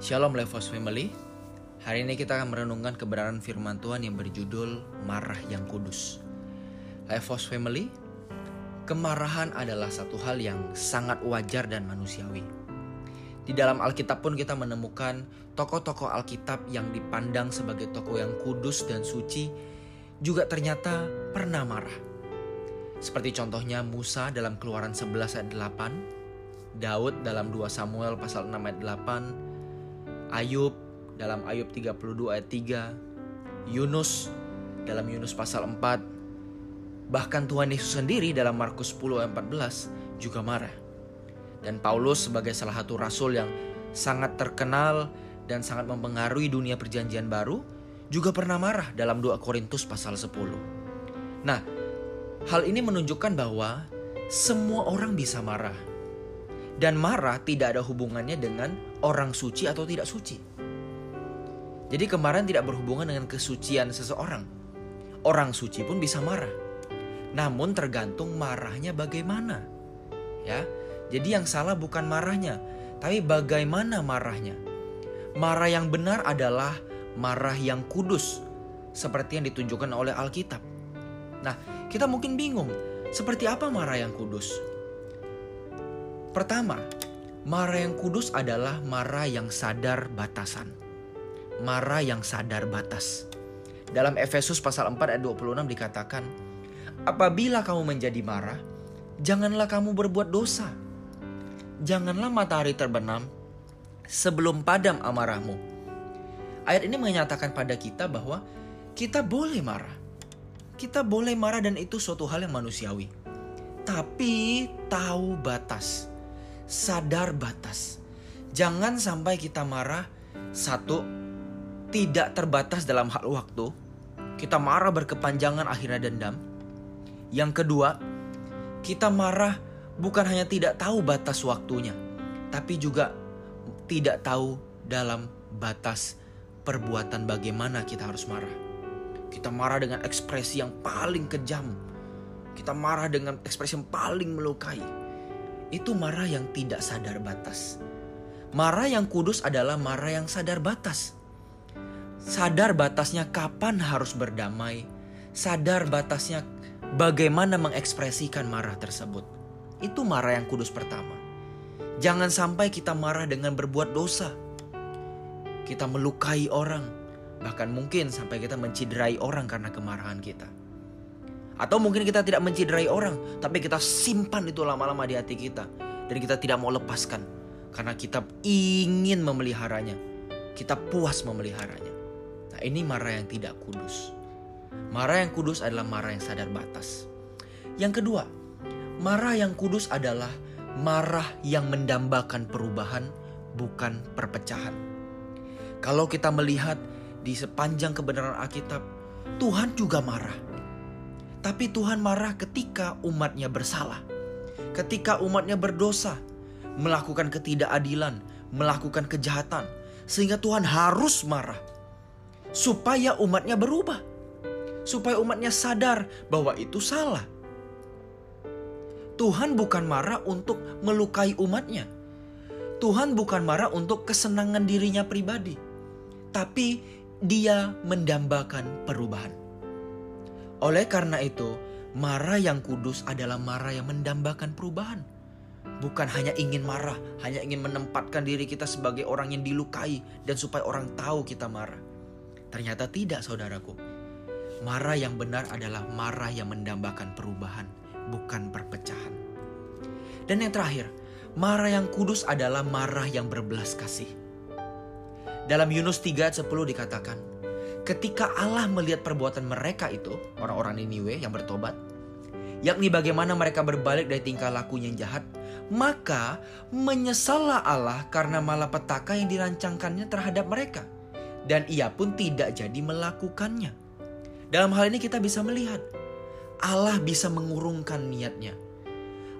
Shalom Levos Family. Hari ini kita akan merenungkan kebenaran firman Tuhan yang berjudul Marah yang Kudus. Levos Family, kemarahan adalah satu hal yang sangat wajar dan manusiawi. Di dalam Alkitab pun kita menemukan tokoh-tokoh Alkitab yang dipandang sebagai tokoh yang kudus dan suci juga ternyata pernah marah. Seperti contohnya Musa dalam Keluaran 11 ayat 8, Daud dalam 2 Samuel pasal 6 ayat 8, Ayub dalam Ayub 32 ayat 3, Yunus dalam Yunus pasal 4, bahkan Tuhan Yesus sendiri dalam Markus 10 ayat 14 juga marah. Dan Paulus sebagai salah satu rasul yang sangat terkenal dan sangat mempengaruhi dunia perjanjian baru juga pernah marah dalam 2 Korintus pasal 10. Nah, hal ini menunjukkan bahwa semua orang bisa marah. Dan marah tidak ada hubungannya dengan orang suci atau tidak suci. Jadi kemarahan tidak berhubungan dengan kesucian seseorang. Orang suci pun bisa marah. Namun tergantung marahnya bagaimana. Ya. Jadi yang salah bukan marahnya, tapi bagaimana marahnya. Marah yang benar adalah marah yang kudus, seperti yang ditunjukkan oleh Alkitab. Nah, kita mungkin bingung, seperti apa marah yang kudus? Pertama, marah yang kudus adalah marah yang sadar batasan. Marah yang sadar batas. Dalam Efesus pasal 4 ayat 26 dikatakan, Apabila kamu menjadi marah, janganlah kamu berbuat dosa janganlah matahari terbenam sebelum padam amarahmu. Ayat ini menyatakan pada kita bahwa kita boleh marah. Kita boleh marah dan itu suatu hal yang manusiawi. Tapi tahu batas. Sadar batas. Jangan sampai kita marah satu tidak terbatas dalam hal waktu. Kita marah berkepanjangan akhirnya dendam. Yang kedua, kita marah bukan hanya tidak tahu batas waktunya, tapi juga tidak tahu dalam batas perbuatan bagaimana kita harus marah. Kita marah dengan ekspresi yang paling kejam. Kita marah dengan ekspresi yang paling melukai. Itu marah yang tidak sadar batas. Marah yang kudus adalah marah yang sadar batas. Sadar batasnya kapan harus berdamai. Sadar batasnya bagaimana mengekspresikan marah tersebut. Itu marah yang kudus pertama. Jangan sampai kita marah dengan berbuat dosa. Kita melukai orang, bahkan mungkin sampai kita menciderai orang karena kemarahan kita. Atau mungkin kita tidak menciderai orang, tapi kita simpan itu lama-lama di hati kita. Dan kita tidak mau lepaskan. Karena kita ingin memeliharanya. Kita puas memeliharanya. Nah ini marah yang tidak kudus. Marah yang kudus adalah marah yang sadar batas. Yang kedua, Marah yang kudus adalah marah yang mendambakan perubahan, bukan perpecahan. Kalau kita melihat di sepanjang kebenaran Alkitab, Tuhan juga marah. Tapi Tuhan marah ketika umatnya bersalah. Ketika umatnya berdosa, melakukan ketidakadilan, melakukan kejahatan. Sehingga Tuhan harus marah. Supaya umatnya berubah. Supaya umatnya sadar bahwa itu salah Tuhan bukan marah untuk melukai umatnya. Tuhan bukan marah untuk kesenangan dirinya pribadi. Tapi dia mendambakan perubahan. Oleh karena itu, marah yang kudus adalah marah yang mendambakan perubahan. Bukan hanya ingin marah, hanya ingin menempatkan diri kita sebagai orang yang dilukai dan supaya orang tahu kita marah. Ternyata tidak saudaraku. Marah yang benar adalah marah yang mendambakan perubahan bukan perpecahan. Dan yang terakhir, marah yang kudus adalah marah yang berbelas kasih. Dalam Yunus 3 ayat 10 dikatakan, ketika Allah melihat perbuatan mereka itu, orang-orang Niniwe yang bertobat, yakni bagaimana mereka berbalik dari tingkah lakunya yang jahat, maka menyesallah Allah karena malapetaka yang dirancangkannya terhadap mereka. Dan ia pun tidak jadi melakukannya. Dalam hal ini kita bisa melihat Allah bisa mengurungkan niatnya.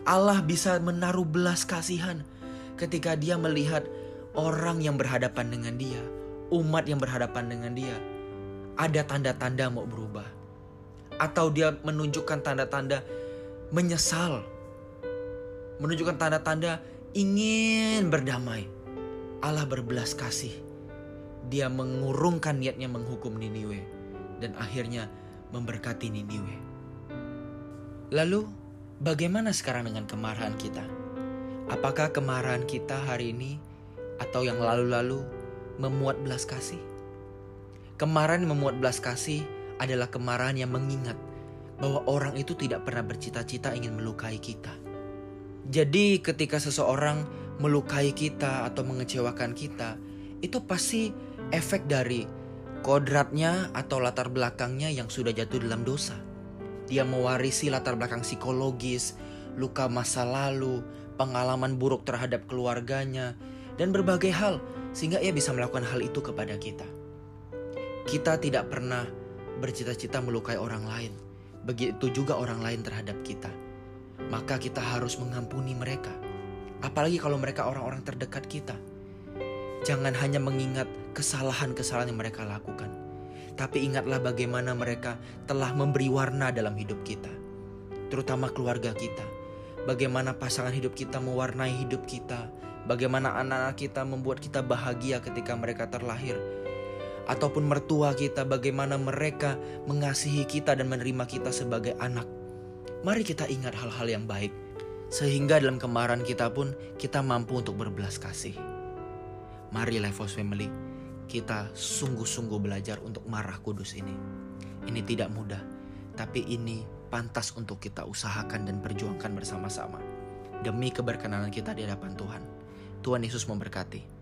Allah bisa menaruh belas kasihan ketika dia melihat orang yang berhadapan dengan dia, umat yang berhadapan dengan dia, ada tanda-tanda mau berubah. Atau dia menunjukkan tanda-tanda menyesal. Menunjukkan tanda-tanda ingin berdamai. Allah berbelas kasih. Dia mengurungkan niatnya menghukum Niniwe dan akhirnya memberkati Niniwe. Lalu, bagaimana sekarang dengan kemarahan kita? Apakah kemarahan kita hari ini atau yang lalu-lalu memuat belas kasih? Kemarahan memuat belas kasih adalah kemarahan yang mengingat bahwa orang itu tidak pernah bercita-cita ingin melukai kita. Jadi, ketika seseorang melukai kita atau mengecewakan kita, itu pasti efek dari kodratnya atau latar belakangnya yang sudah jatuh dalam dosa. Dia mewarisi latar belakang psikologis, luka masa lalu, pengalaman buruk terhadap keluarganya, dan berbagai hal sehingga ia bisa melakukan hal itu kepada kita. Kita tidak pernah bercita-cita melukai orang lain, begitu juga orang lain terhadap kita. Maka kita harus mengampuni mereka. Apalagi kalau mereka orang-orang terdekat kita. Jangan hanya mengingat kesalahan-kesalahan yang mereka lakukan. Tapi ingatlah bagaimana mereka telah memberi warna dalam hidup kita. Terutama keluarga kita. Bagaimana pasangan hidup kita mewarnai hidup kita. Bagaimana anak-anak kita membuat kita bahagia ketika mereka terlahir ataupun mertua kita, bagaimana mereka mengasihi kita dan menerima kita sebagai anak. Mari kita ingat hal-hal yang baik, sehingga dalam kemarahan kita pun kita mampu untuk berbelas kasih. Mari Lifehouse Family, kita sungguh-sungguh belajar untuk marah kudus ini. Ini tidak mudah, tapi ini pantas untuk kita usahakan dan perjuangkan bersama-sama. Demi keberkenanan kita di hadapan Tuhan. Tuhan Yesus memberkati.